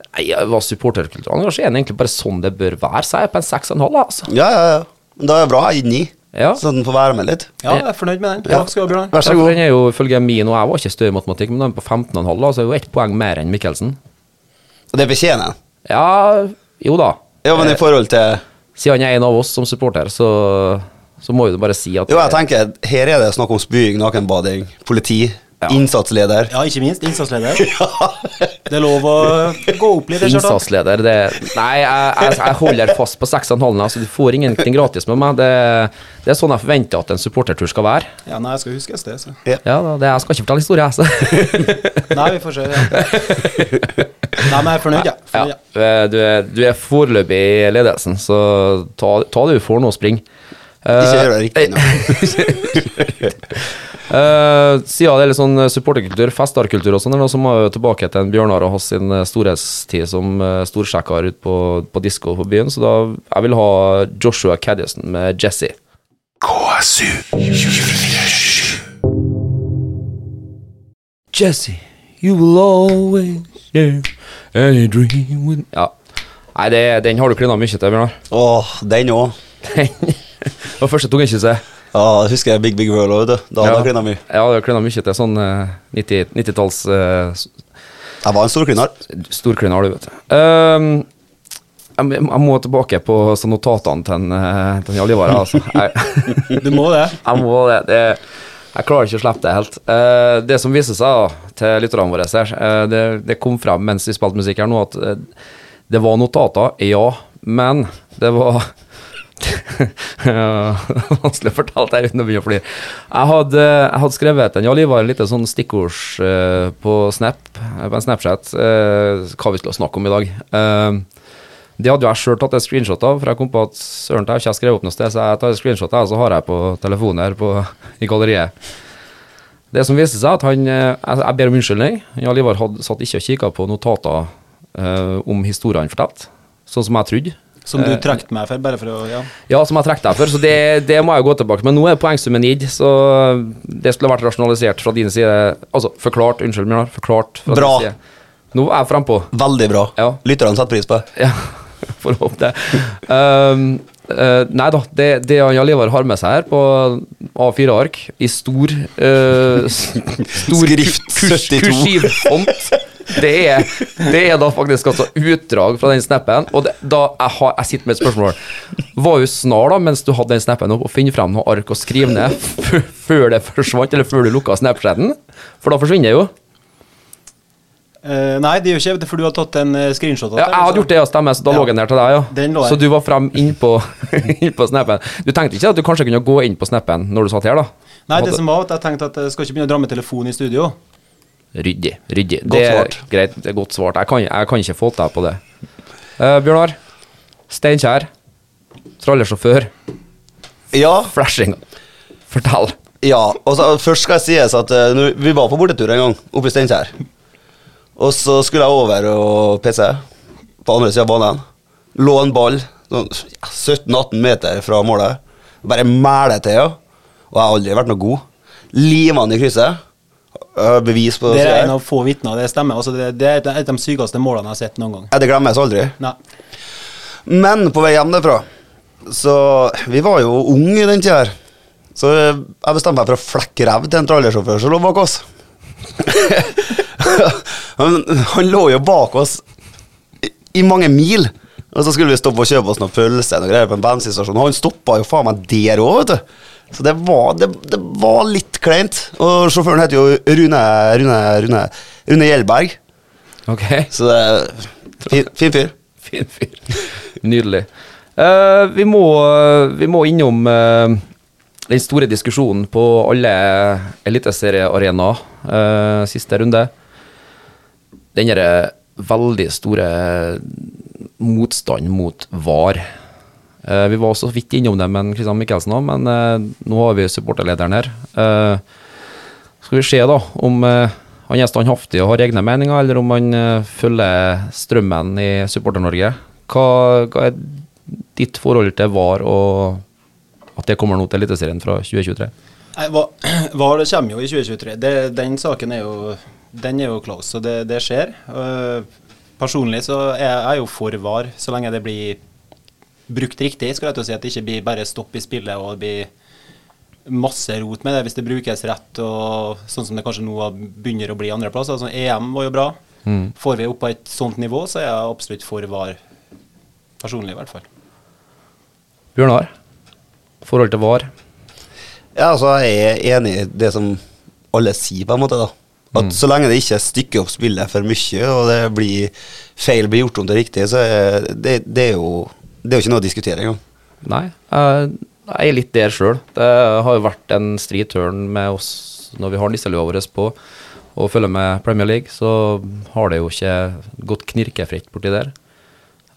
Nei, hva supporterkulturen angår, så er det egentlig bare sånn det bør være. Så er på en seks og en halv, altså. Ja, ja, ja. Da er det bra. Jeg gir ni, Ja. så den får være med litt. Ja, jeg er fornøyd med den. Takk skal du ha. Vær så god. den er jo ifølge min, og jeg var ikke stø i matematikk, men den er på 15,5, så er jo ett poeng mer enn Mikkelsen. Og det fortjener han. Ja, jo da. Ja, men i forhold til Siden han er en av oss som supporter, så, så må jo du bare si at Jo, jeg tenker, her er det snakk om spying, nakenbading, politi, Ja. innsatsleder. Ja, ikke minst innsatsleder. <laughs> Det er lov å gå opp litt. Innsatsleder, det Nei, jeg, jeg, jeg holder fast på 6,5, altså du får ingenting gratis med meg. Det, det er sånn jeg forventer at en supportertur skal være. Ja, nei, jeg skal huske det. Så. Ja, da, det, Jeg skal ikke fortelle historie, jeg. Så. <laughs> Nei, vi får se. Ja. Nei, men jeg er fornøyd, jeg. Ja, ja. du er, du er foreløpig i ledelsen, så ta, ta det du får nå og spring. Ikke gjør det riktig nå. Uh, siden det er litt sånn supporterkultur, festarkultur og sånn, så som må jo tilbake til en Bjørnar og hans sin eh, storhetstid som uh, storsjekker ute på, på disko på byen, så da jeg vil ha Joshua Caddison med Jesse. KSU Jesse, You will always share any dream with Ja. Nei, det, den har du klina mye til, Bjørnar. Åh, den òg. <laughs> Det var første tungekysset. Ja, jeg husker jeg Big Big World òg. Da hadde jeg klina mye. Ja, det klina mye til sånn eh, 90 90-talls eh, Jeg var en storklinar. Storklinar, du vet. Ehm, jeg, jeg må tilbake på notatene til, en, eh, til Jallivara. Altså. <laughs> Jeg, Du må det. <laughs> jeg må det. det jeg klarer ikke å slippe det helt. Det som viser seg da, til lytterne våre her, det, det kom frem mens vi spilte musikk her nå, at det var notater, ja, men det var <laughs> Vanskelig å fortelle det uten å begynne å flire. Jeg hadde, jeg hadde skrevet en Jarl Ivar lite sånn stikkords eh, på Snap, eh, på en Snapchat, eh, hva vi skulle snakke om i dag. Det hadde jo jeg sjøl tatt et screenshot av, for jeg kom på at søren, jeg har ikke skrevet opp noe sted, så jeg tar et screenshot av, så har jeg på telefonen her på, i galleriet. Det som viste seg, at han Jeg, ber om unnskyldning. Jarl Ivar hadde, satt ikke og kikka på notater om historien han fortalte, sånn som jeg trodde. Som du trakk meg for, bare for å Ja. Ja, som jeg trakk deg for, så det, det må jeg gå tilbake Men nå er poengsummen gitt, så det skulle vært rasjonalisert fra din side. Altså, forklart, unnskyld, Bjørnar. Forklart fra Bra. din side. Nå er jeg frempå. Veldig bra. Ja. Lytterne setter pris på det. Ja, <laughs> får håpe det. Um, uh, nei da, det, det Jan Ivar har med seg her på A4-ark i stor uh, <laughs> Stor Skrift 72. kurs- 72. kursivfont, <laughs> det er, det er da faktisk altså utdrag fra den snappen. Og det, da jeg, har, jeg sitter med et spørsmål. Var jo snar da, mens du hadde den snappen opp, og finne frem noe ark og skrive ned før det forsvant, eller før du lukka Snapchaten? For da forsvinner det jo. Uh, nei, det gjør ikke det, for du har tatt en eh, screenshot. Ja, jeg hadde gjort det, ja, stemmer, så da Ja. lå den der til deg, ja. Den lå. Så du var frem inn på, <laughs> inn på snappen. Du tenkte ikke at du kanskje kunne gå inn på snappen når du satt her, da? Nei, det som var at jeg tenkte at jeg skal ikke begynne å dra med telefon i studio. Ryddig. ryddig. Godt det er svart. greit, det er godt svart. Jeg kan, jeg kan ikke få deg på det. Uh, Bjørnar. Steinkjer. Trallersjåfør. Ja, Flashing. Fortell. ja. Og så, først skal jeg sies at uh, vi var på bortetur en gang, oppe i Steinkjer. Og så skulle jeg over og pisse på andre sida av banen. Lå en ball sånn, 17-18 meter fra målet. Bare mæler til, ja. Og jeg har aldri vært noe god. Limer den i krysset. Bevis på Det er en av få vitner, det stemmer. Altså, det, det er et av de sykeste målene jeg har sett noen gang. Ja, det glemmes aldri. Nei. Men på vei hjem derfra Så vi var jo unge i den tida her. Så jeg bestemte meg for å flekke ræv til en trallersjåfør som lå bak oss. <laughs> han, han lå jo bak oss i, i mange mil. Og så skulle vi stoppe og kjøpe oss noen pølse og greier på en bensinstasjon. Og han stoppa jo faen meg der òg, vet du. Så det var, det, det var litt kleint. Og sjåføren heter jo Rune Rune, Rune, Rune Gjelberg. Ok. Så det er fin, fin fyr. <laughs> Fin fyr. Nydelig. Uh, vi, må, vi må innom uh, den store diskusjonen på alle eliteseriearenaer uh, siste runde. Den derre veldig store motstand mot VAR. Eh, vi var også vidt innom det med Kristian Mikkelsen òg, men eh, nå har vi supporterlederen her. Eh, skal vi se da om han er standhaftig og har egne meninger, eller om han følger strømmen i Supporter-Norge. Hva, hva er ditt forhold til VAR og at det kommer nå til Eliteserien fra 2023? Nei, hva <clears throat> kommer jo i 2023. Det, den saken er jo Den er jo close, så det, det skjer. Uh, personlig så er jeg jo for VAR, så lenge det blir brukt riktig. Skal jeg til å si At det ikke blir bare stopp i spillet og det blir masse rot med det hvis det brukes rett, og sånn som det kanskje nå begynner å bli andreplass. Altså, EM var jo bra. Får vi opp på et sånt nivå, så er jeg absolutt for VAR. Personlig, i hvert fall. Bjørnar, forhold til VAR? Ja, altså jeg er enig i det som alle sier, på en måte. da At Så lenge det ikke stykker opp spillet for mye, og det blir feil blir gjort om det riktig, så er det, det, er jo, det er jo ikke noe å diskutere engang. Nei, jeg er litt der sjøl. Det har jo vært en stri tørn med oss når vi har nisselua vår på og følger med Premier League, så har det jo ikke gått knirkefritt borti der.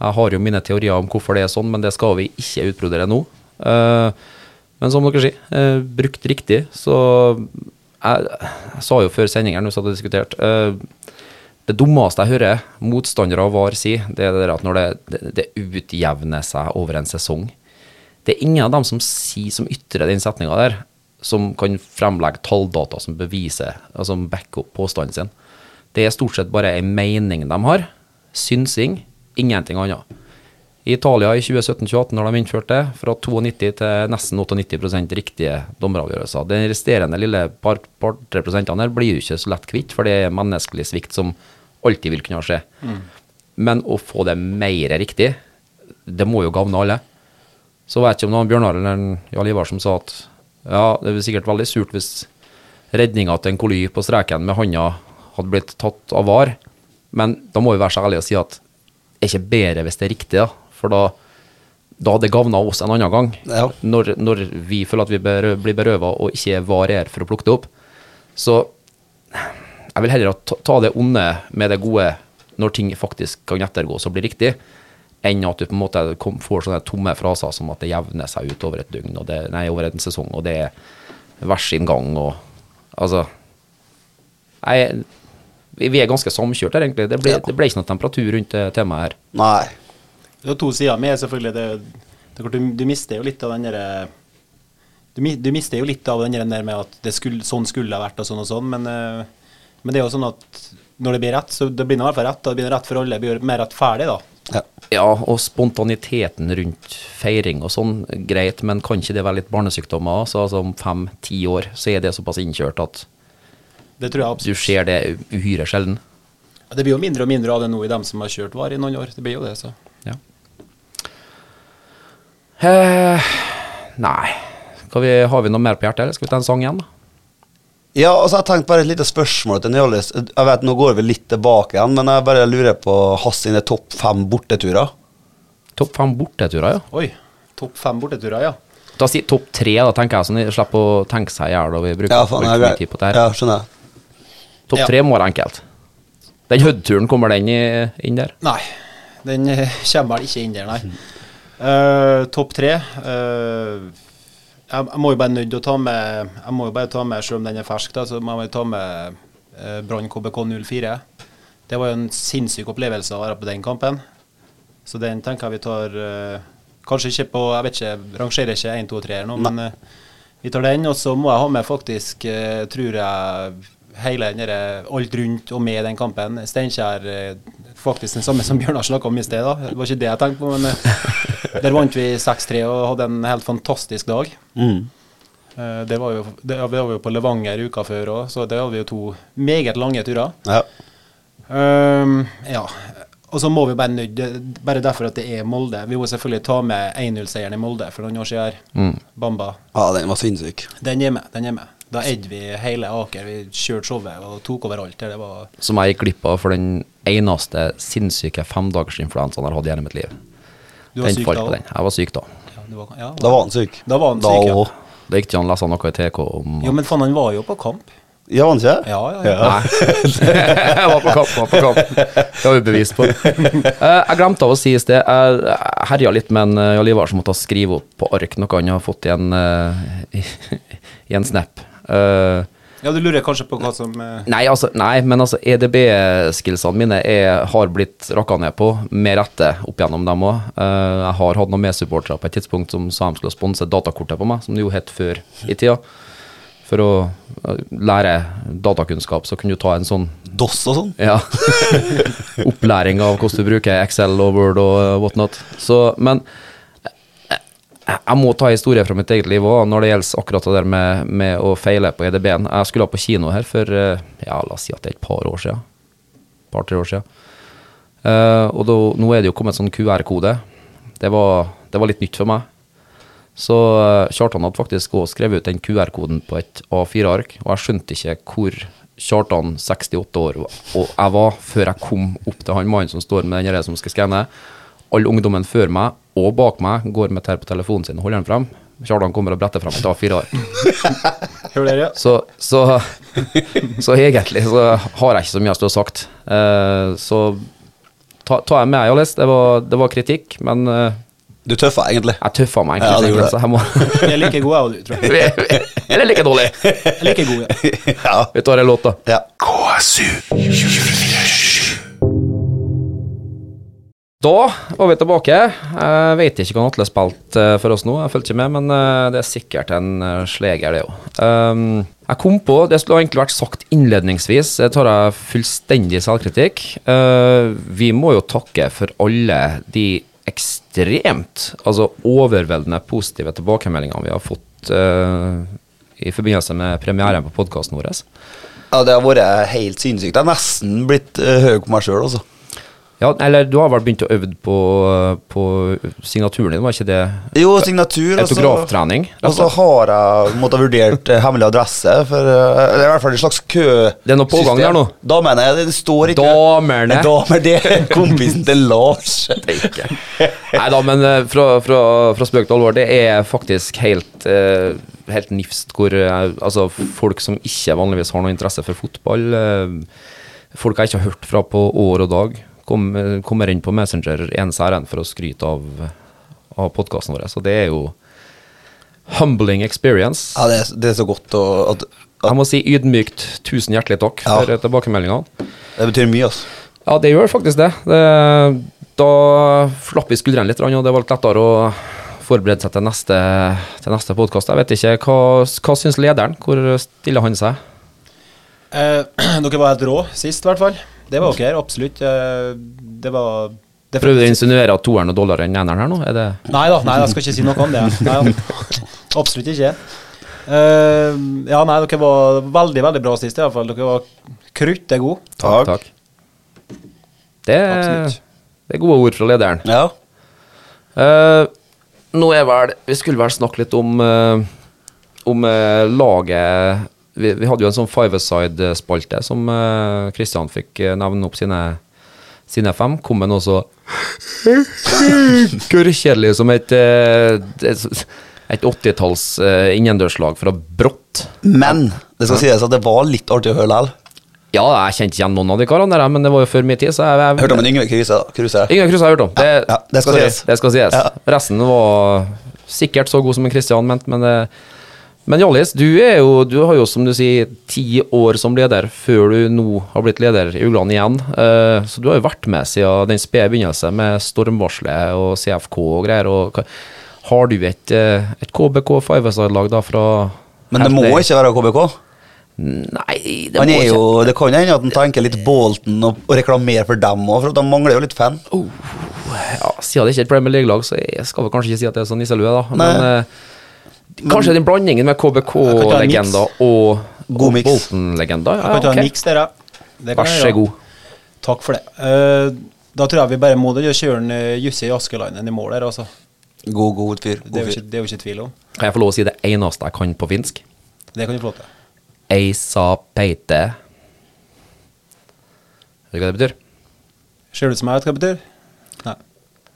Jeg har jo mine teorier om hvorfor det er sånn, men det skal vi ikke utbrodere nå. Eh, men som dere sier, eh, brukt riktig, så jeg, jeg sa jo før sending her, vi satt og eh, det dummeste jeg hører motstandere av VAR si, det er det at når det, det, det utjevner seg over en sesong. Det er ingen av dem som sier, som ytrer den setninga der, som kan fremlegge talldata som beviser, altså som backer opp påstanden sin. Det er stort sett bare ei mening de har. Synsing, ingenting annet. I Italia i 2017-2018 når de innførte det, fra 92 til nesten 98% riktige dommeravgjørelser. Den resterende lille par, par tre prosentene her blir jo ikke så lett kvitt, for det er menneskelig svikt som alltid vil kunne skje. Men å få det mer riktig, det må jo gagne alle. Så vet jeg ikke om det var Bjørnar eller Jarl Ivar som sa at ja, det er sikkert veldig surt hvis redninga til en koly på streken med handa hadde blitt tatt av var, men da må vi være så ærlige og si at det er ikke bedre hvis det er riktig, da. For da, da det gagna oss en annen gang. Ja. Når, når vi føler at vi berø blir berøva og ikke varier for å plukke det opp. Så jeg vil heller ta, ta det onde med det gode når ting faktisk kan ettergås og bli riktig, enn at du på en måte får sånne tomme fraser som at det jevner seg ut over et døgn, og det, nei, over en sesong, og det er vers sin gang, og altså Nei, vi vi er ganske samkjørt her, egentlig. Det ble, Ja. det ble ikke noe temperatur rundt det temaet her. Nei. Det er to sider med selvfølgelig det, det du, du mister jo litt av den derre du, du mister jo litt av den der med at det skulle, sånn skulle det ha vært og sånn og sånn, men, eh, men det er jo sånn at når det blir rett, så det blir det i hvert fall rett. og Det blir rett for alle. Det blir mer rettferdig, da. Ja. Ja, og spontaniteten rundt feiring og sånn, greit, men kan ikke det være litt barnesykdommer? Så altså om fem-ti år så er det såpass innkjørt at Det tror jeg du ser det uhyre sjelden. Det blir jo mindre og mindre av det nå i dem som har kjørt var i noen år. Det blir jo det, så. Ja. Eh, nei. Skal vi, har vi noe mer på hjertet, eller skal vi ta en sang igjen? Ja, altså jeg tenkte bare et lite spørsmål til Njallis. Jeg vet, Nå går vi litt tilbake igjen, men jeg bare lurer på hans sine topp fem borteturer. Topp fem borteturer, ja. Oi. Topp fem borteturer, ja. Da si topp tre, da, tenker jeg, så de slipper å tenke seg i hjel. vi bruker Ja, faen, mye tid på det her. ja, skjønner jeg. Topp Ja. tre må være enkelt. Den Hødd-turen, kommer den inn der? Nei, den eh, kommer vel ikke inn der, nei. Eh, Topp tre Uh, jeg, jeg må jo bare nødt å ta med Jeg må jo bare ta med, selv om den er fersk, da, så må jeg ta med uh, Brann KBK 04. Det var jo en sinnssyk opplevelse å være på den kampen. Så den tenker jeg vi tar uh, Kanskje ikke på Jeg vet ikke, rangerer ikke 1, 2, 3 eller nå, men vi tar den. Og så må jeg ha med faktisk, tror jeg, hele den derre alt rundt og med den kampen. Steinkjer eh, faktisk den samme som Bjørnar snakka om i sted. da. Det var ikke det jeg tenkte på, men eh, der vant vi 6-3 og hadde en helt fantastisk dag. Mm. Eh, det var jo, det, vi var jo på Levanger uka før òg, så det hadde vi jo to meget lange turer. Ja. Um, ja. Og så må vi bare nødde, Bare derfor at det er Molde. Vi må selvfølgelig ta med 1-0-seieren i Molde for noen år siden. Mm. Bamba. ja, den var sinnssyk. Den er med. den er med. Da eide vi hele Aker. Vi kjørte showet og tok overalt. alt. Det var Som jeg gikk glipp av for den eneste sinnssyke femdagersinfluensaen jeg har hatt gjennom mitt liv. Du var Den syk falt da på den. Jeg var syk da. ja, var, ja, Da var han syk. Da var han syk, ja. Det gikk ikke an å lese noe i TK om Jo, men faen, han var jo på kamp. Ja, var han ikke? Ja, ja, ja. Nei. jeg <laughs> var på kamp, var på kamp. Det har vi bevis på. Eh, jeg glemte av å si i sted Jeg herja litt med en uh, Jarl Ivar som måtte skrive opp på ark noe han har fått i en, eh, <laughs> i en snap. Eh, Ja, Du lurer kanskje på hva som eh, Nei, altså, nei, men altså EDB-skillsene mine er, har blitt rakka ned på, med rette, opp gjennom dem òg. jeg har hatt noen medsupportere på et tidspunkt som sa de skulle sponse datakortet på meg, som det jo het før i tida. For å eh, lære datakunnskap, så kunne du ta en sånn DOS og sånn? ja, <laughs> opplæring av hvordan du bruker Excel og Word og uh, whatnot. Så, men jeg, må ta historie fra mitt eget liv òg, når det gjelder akkurat det der med, med å feile på EDB-en. Jeg skulle på kino her for uh, ja, la oss si at det er et par år siden. Par-tre år siden. Uh, og då, nå er det jo kommet sånn QR-kode. Det, det var litt nytt for meg. Så uh, Kjartan hadde faktisk òg skrevet ut den QR-koden på et A4-ark, og jeg skjønte ikke hvor Kjartan, 68 år, og jeg var før jeg kom opp til han mannen som står med den som skal skanne. All ungdommen før meg og bak meg går med dette på telefonen sin og holder den frem. Kjartan kommer og bretter frem et A4-ark. Hør dere? Så, så, <laughs> så egentlig så har jeg ikke så mye jeg skulle ha sagt. Uh, så ta, ta jeg med, Alice. Det, var- det var kritikk, men uh, Du tøffa egentlig. jeg tøffa meg Ja, egentlig. så jeg må Vi <laughs> er like gode, jeg og du, tror jeg. <laughs> Eller like dårlig. Jeg er like gode. Ja. Vi tar en låt, da. ja. KSU 24 Da var vi tilbake. Jeg vet ikke hva Atle spilte eh, for oss nå, jeg fulgte ikke med, men eh, det er sikkert en eh, sleger, det òg. Um, jeg kom på, det skulle egentlig vært sagt innledningsvis, det tar jeg fullstendig selvkritikk. Vi må jo takke for alle de ekstremt, altså overveldende positive tilbakemeldingene vi har fått i forbindelse med premieren på podkasten vår. Ja, det har vært helt sinnssykt. Jeg har nesten blitt høy på meg sjøl, altså. Ja, eller du har vel begynt å øve på, på signaturen din, var ikke det? Jo, signatur. og så- Autograftrening? Og så har jeg måttet vurdert eh, hemmelig adresse, for eh, det er i hvert fall en slags kø... Det er noe pågang der nå. Damene, det, det står ikke Damerne. <laughs> Damer, det er kompisen til Lars. <laughs> Nei da, men eh, fra, fra, fra spøk til alvor, det er faktisk helt, eh, helt nifst hvor eh, Altså, folk som ikke vanligvis har noe interesse for fotball, eh, folk jeg ikke har hørt fra på år og dag, kom, kommer inn på Messenger ens ærend for å skryte av, av podkasten vår. Så det er jo humbling experience. Ja, det er, det er så godt å at, Jeg må si ydmykt tusen hjertelig takk Ja. for tilbakemeldingene. Det betyr mye, altså. Ja, det gjør faktisk det. det da slapp vi skuldrene litt, og det var litt lettere å forberede seg til neste, til neste podkast. Jeg vet ikke, hva, hva syns lederen? Hvor stiller han seg? Eh, <clears throat> dere var helt rå sist, i hvert fall. Det var ok, absolutt. Eh, det var det Prøver du å insinuere at toeren er dårligere enn eneren her nå? Er det Nei da, nei, jeg skal ikke si noe om det. Nei, absolutt ikke. Uh, ja, nei, dere var veldig, veldig bra sist, i hvert fall. Dere var krutte gode. Takk. Det, Absolutt. det er gode ord fra lederen. Ja. Uh, nå er vel Vi skulle vel snakke litt om uh, Om laget vi, vi hadde jo en sånn five-a-side-spalte som Kristian fikk eh, nevne opp sine, sine fem. Kom med noe så <laughs> gørrkjedelig som et eh, et, et 80-talls uh, innendørslag fra Brått. Men det skal sies at det var litt artig å høre likevel. Ja, jeg kjente igjen noen av de karene der, men det var jo før min tid, så jeg, jeg Hørte om en Yngve Kruse. Kruse. Yngve Kruse har jeg hørt om. Det, Ja, ja, det skal sorry, sies. Det skal sies. Ja. Resten var sikkert så god som en Kristian mente, men det, Men Hjallis, du er jo Du har jo, som du sier, ti år som leder før du nå har blitt leder i Ugland igjen. Eh, så du har jo vært med siden den spede begynnelse med stormvarselet og CFK og greier. Og, har du et, eh, et KBK Five-a-side-lag da fra Men det må ned- ikke være KBK. Nei, det Han må ikke. jo, det kan hende at han tenker litt Bolton og, og reklamerer for dem òg, for de mangler jo litt fan. ja, Siden det ikke er et Premier League-lag, så jeg skal vel kanskje ikke si at det er sånn nisselue, da. Nei. Men eh, kanskje den blandingen med KBK-legenda og, Bolten-legenda? Bolton-legenda. Kan ikke ta Ja, en miks, der, Det kan Vær så god. Takk for det. Uh, da tror jeg vi bare må da kjøre eh, Jussi Askelainen i mål her, altså. God, god fyr. Det er, God jo ikke, det er jo ikke tvil om. Kan jeg få lov å si det eneste jeg kan på finsk? Det kan du få lov til. Eisa peite. Vet du hva det betyr? Ser det ut som jeg vet hva det betyr?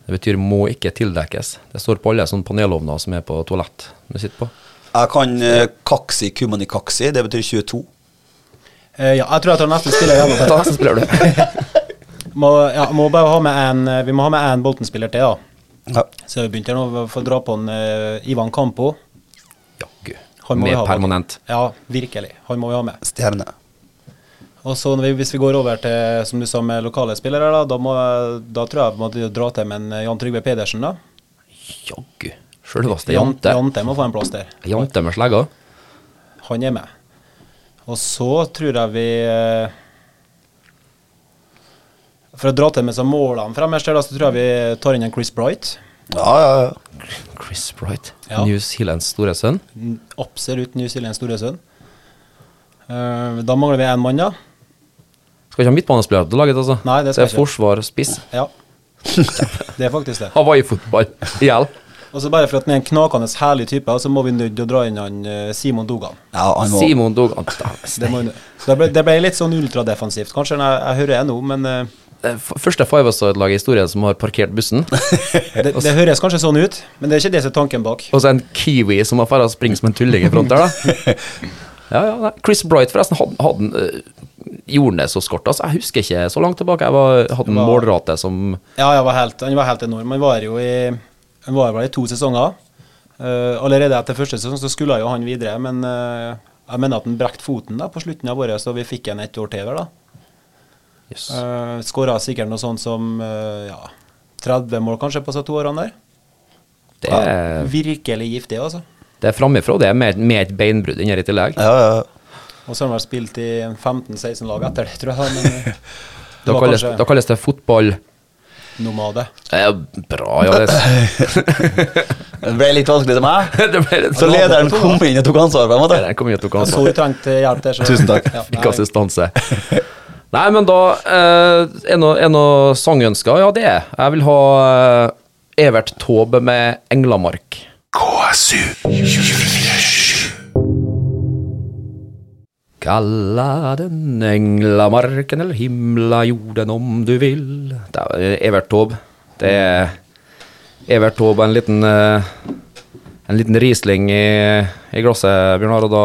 Det betyr 'må ikke tildekkes'. Det står på alle sånne panelovner som er på toalett du sitter på. Jeg kan eh, kaksi kumani kaksi, det betyr 22. Eh, ja, jeg tror jeg tar neste spiller igjen. Da <laughs> så spiller du. <laughs> Må, ja, må bare ha med en, eh, vi må ha med én Bolten-spiller til, da. Ja. Så vi begynte nå å dra på en uh, Ivan Campo. Jaggu. Må vi Med permanent. Ja, virkelig. Han må vi ha med. Stjerne. Og så når vi, hvis vi går over til, som du sa, med lokale spillere, da, da, må, da tror jeg vi må dra til med en Jan Trygve Pedersen, da. Jaggu. Sjølveste Jan, Jante. Jante må få en plass der. Jante med slegga. Han er med. Og så tror jeg vi eh, For å dra til med så målene fremmest, så tror jeg vi tar inn en Chris Bright. Ja, ja, ja. Chris Bright. Ja. New Zealands store sønn. Absolutt New Zealands store sønn. Eh, da mangler vi én mann, da. Skal ikke ha midtbanespillere til laget, altså. Nei, det skal er ikke. forsvar, spiss. Ja. <laughs> Det er faktisk det. Hawaii-fotball i hjel. Og så bare for at han er en knakende herlig type, så må vi nødt å dra inn han eh, Simon Dogan. ja han må, Simon Dogan. <laughs> Det, må det, ble, det ble litt sånn ultradefensivt, kanskje, jeg, jeg hører det nå, men uh, første Five-A-Side-lag i historien som har parkert bussen. <laughs> det, det høres kanskje sånn ut. Men det er ikke det som er tanken bak. Og så en kiwi som har å springe som en tulling i front der, da. Ja, ja. Chris Bright, forresten, hadde, hadde det så skort? Altså, jeg husker ikke så langt tilbake. Jeg var, hadde en var- målrate som Ja, jeg var helt, han var helt enorm. Han var jo i Han var i to sesonger. Uh, allerede etter første sesong så skulle jo han videre, men uh, jeg mener at han brakte foten da på slutten av året, så vi fikk en ett år til da. Yes. Uh, Skåra sikkert noe sånt som eh, ja, 30 mål kanskje på de to årene der. Det er, Virkelig giftig, altså. det er framifrå, det, med, med et beinbrudd inni her i tillegg. Ja, ja. Og så har han vel spilt i 15-16 lag etter det, tror jeg. Men <laughs> eh, det Da kalles, da kalles det fotball. nomade. Eh, bra, ja. <laughs> Det, ble litt vanskelig til meg. <laughs> Så lederen kom inn og tok ansvar. på en måte Den kom jo til å Jeg så du trengte hjelp der. Så. Tusen takk. Ja, Fikk assistanse. Nei, men da eh, Er noe, er sangønsker? Ja, det er Jeg vil ha eh, Evert Taube med 'Englamark'. KSU 247. Kalla den englamarken eller himla jorden om du vil. Det er Evert Taube. Det er Evert Taube og en liten eh, En liten Riesling i, i glasset, Bjørnar, og da,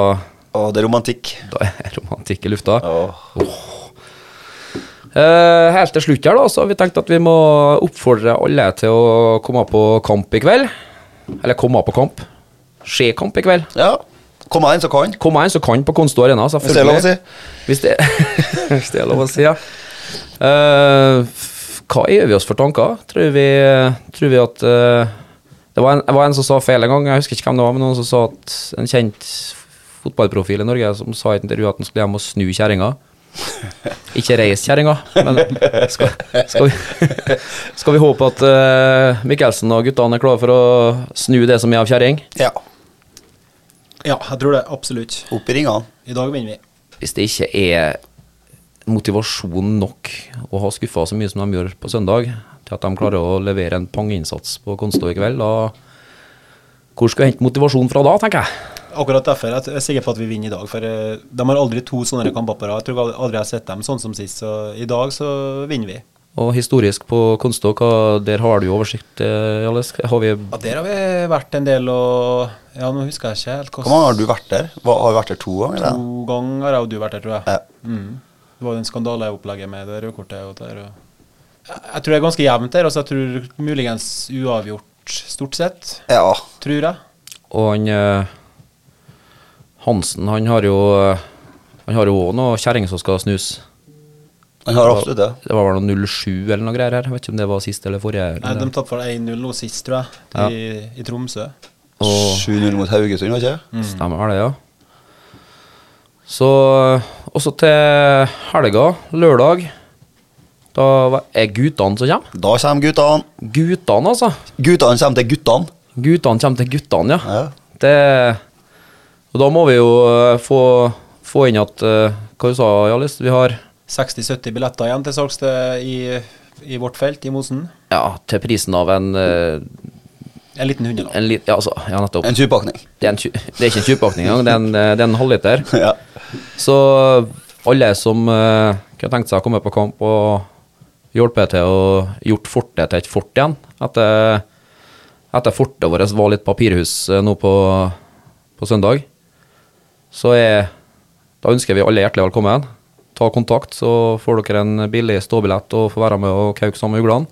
Å, det er romantikk. da er romantikk i lufta. Åh. Eh, helt til slutt her da, så har vi tenkt at vi må oppfordre alle til å komme på kamp i kveld. Eller komme på kamp. Skje kamp i kveld. Ja. Kom an, så kan. Kom en som kan på Konsto Arena, Hvis det er lov å si. Hvis det, <laughs> hvis det er lov å si, ja. Uh, hva gjør vi oss for tanker? Tror vi, tror vi at uh, det, var en, det var en som sa feil en gang, jeg husker ikke hvem det var, men noen som sa at en kjent fotballprofil i Norge som sa i et intervju at han skulle hjem og snu kjerringa. <laughs> Ikke reis kjerringa, men skal, skal, vi, skal vi håpe at uh, Mikkelsen og guttene er klare for å snu det som er av kjerring? Ja. Ja, jeg tror det. Absolutt. Opp i ringene. I dag vinner vi. hvis det ikke er motivasjon nok å ha skuffa så mye som de gjør på søndag, til at de klarer å levere en panginnsats på Konstå i kveld, da Hvor skal jeg hente motivasjon fra da, tenker jeg. Akkurat derfor jeg er sikker på at vi vinner i dag. For eh, de har aldri to sånne kamper på rad. Jeg tror aldri jeg har sett dem sånn som sist. Så i dag så vinner vi. Og historisk på Konsto, hva, der har du oversikt, eh, Jalles? Har vi Ja, Der har vi vært en del og Ja, nå husker jeg ikke helt Hvor mange har du vært der? Hva, har du vært der to ganger? eller? To ganger har jeg og du vært der, tror jeg. Ja. Mm. Det var jo den skandaleopplegget med det røde kortet. Og der, og jeg, jeg tror det er ganske jevnt der. Altså, jeg tror muligens uavgjort, stort sett. Ja. Tror jeg. Og han eh, Hansen, han har jo eh, Han har jo òg noe kjerring som skal snus. Han har absolutt det. Det var vel noe 07 eller noe greier her. Jeg vet ikke om det var sist eller forrige. Nei, de tapte for 1-0 nå sist, tror jeg, Ja. i, i Tromsø. 7-0 mot Haugesund, var ikke det? Stemmer det, ja. Så også til helga, lørdag, da er guttene som kommer. Da kommer guttene. Guttene, altså. Guttene kommer til guttene. Guttene kommer til guttene, ja. Ja. Det Og da må vi jo eh, få, få inn at eh, Hva du sa Hjallis? Vi har 60-70 billetter igjen til salgs i, i vårt felt i Mosen. ja, til prisen av en, eh, En liten hundelapp. en li, Ja, altså, ja, nettopp. En 20-pakning. Det er, det er ikke en 20-pakning engang, det er en, eh, det er en halvliter. <laughs> Ja. Så alle som uh, kunne tenkt seg å komme på kamp og hjelpe til å gjort fortet til et fort igjen Etter, etter fortet vårt var litt papirhus eh, nå på, på søndag, så er Da ønsker vi alle hjertelig velkommen. Ta kontakt, så får dere en billig ståbillett og får være med og kauke sammen med uglene.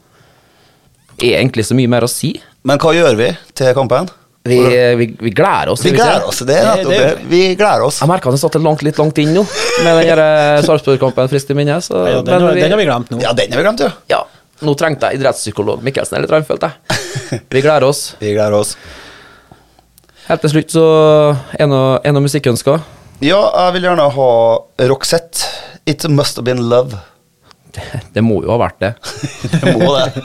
Det er egentlig så mye mer å si. Men hva gjør vi til kampen? Vi, vi, vi gleder oss. Vi gleder oss det. er nettopp det det. Vi gleder oss. Jeg merka at det satt langt, litt langt inn nå, med den eh, <laughs> Sarpsborg-kampen friskt i minne. så- Ja, den, den har vi glemt nå. Ja, den har vi glemt, jo. Ja, nå trengte jeg idrettspsykolog Mikkelsen eller litt følte jeg. Vi gleder oss. <laughs> Vi gleder oss. Helt til slutt så er noe, er noe musikkønsker. Ja, jeg vil gjerne ha Roxette. It must have been love. <laughs> Det må jo ha vært det. <laughs> Det må det.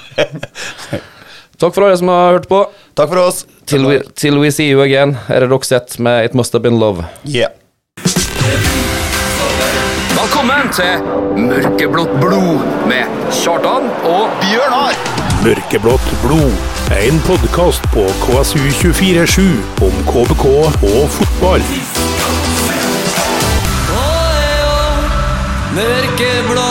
<laughs> Takk for alle som har hørt på. Takk for oss. Till we, till we see you again, er det Roxette med It Must Have Been Love. Yeah. Velkommen til Mørkeblått blod med Kjartan og Bjørnar! Mørkeblått blod. En podkast på KSU247 om KBK og fotball. quebró.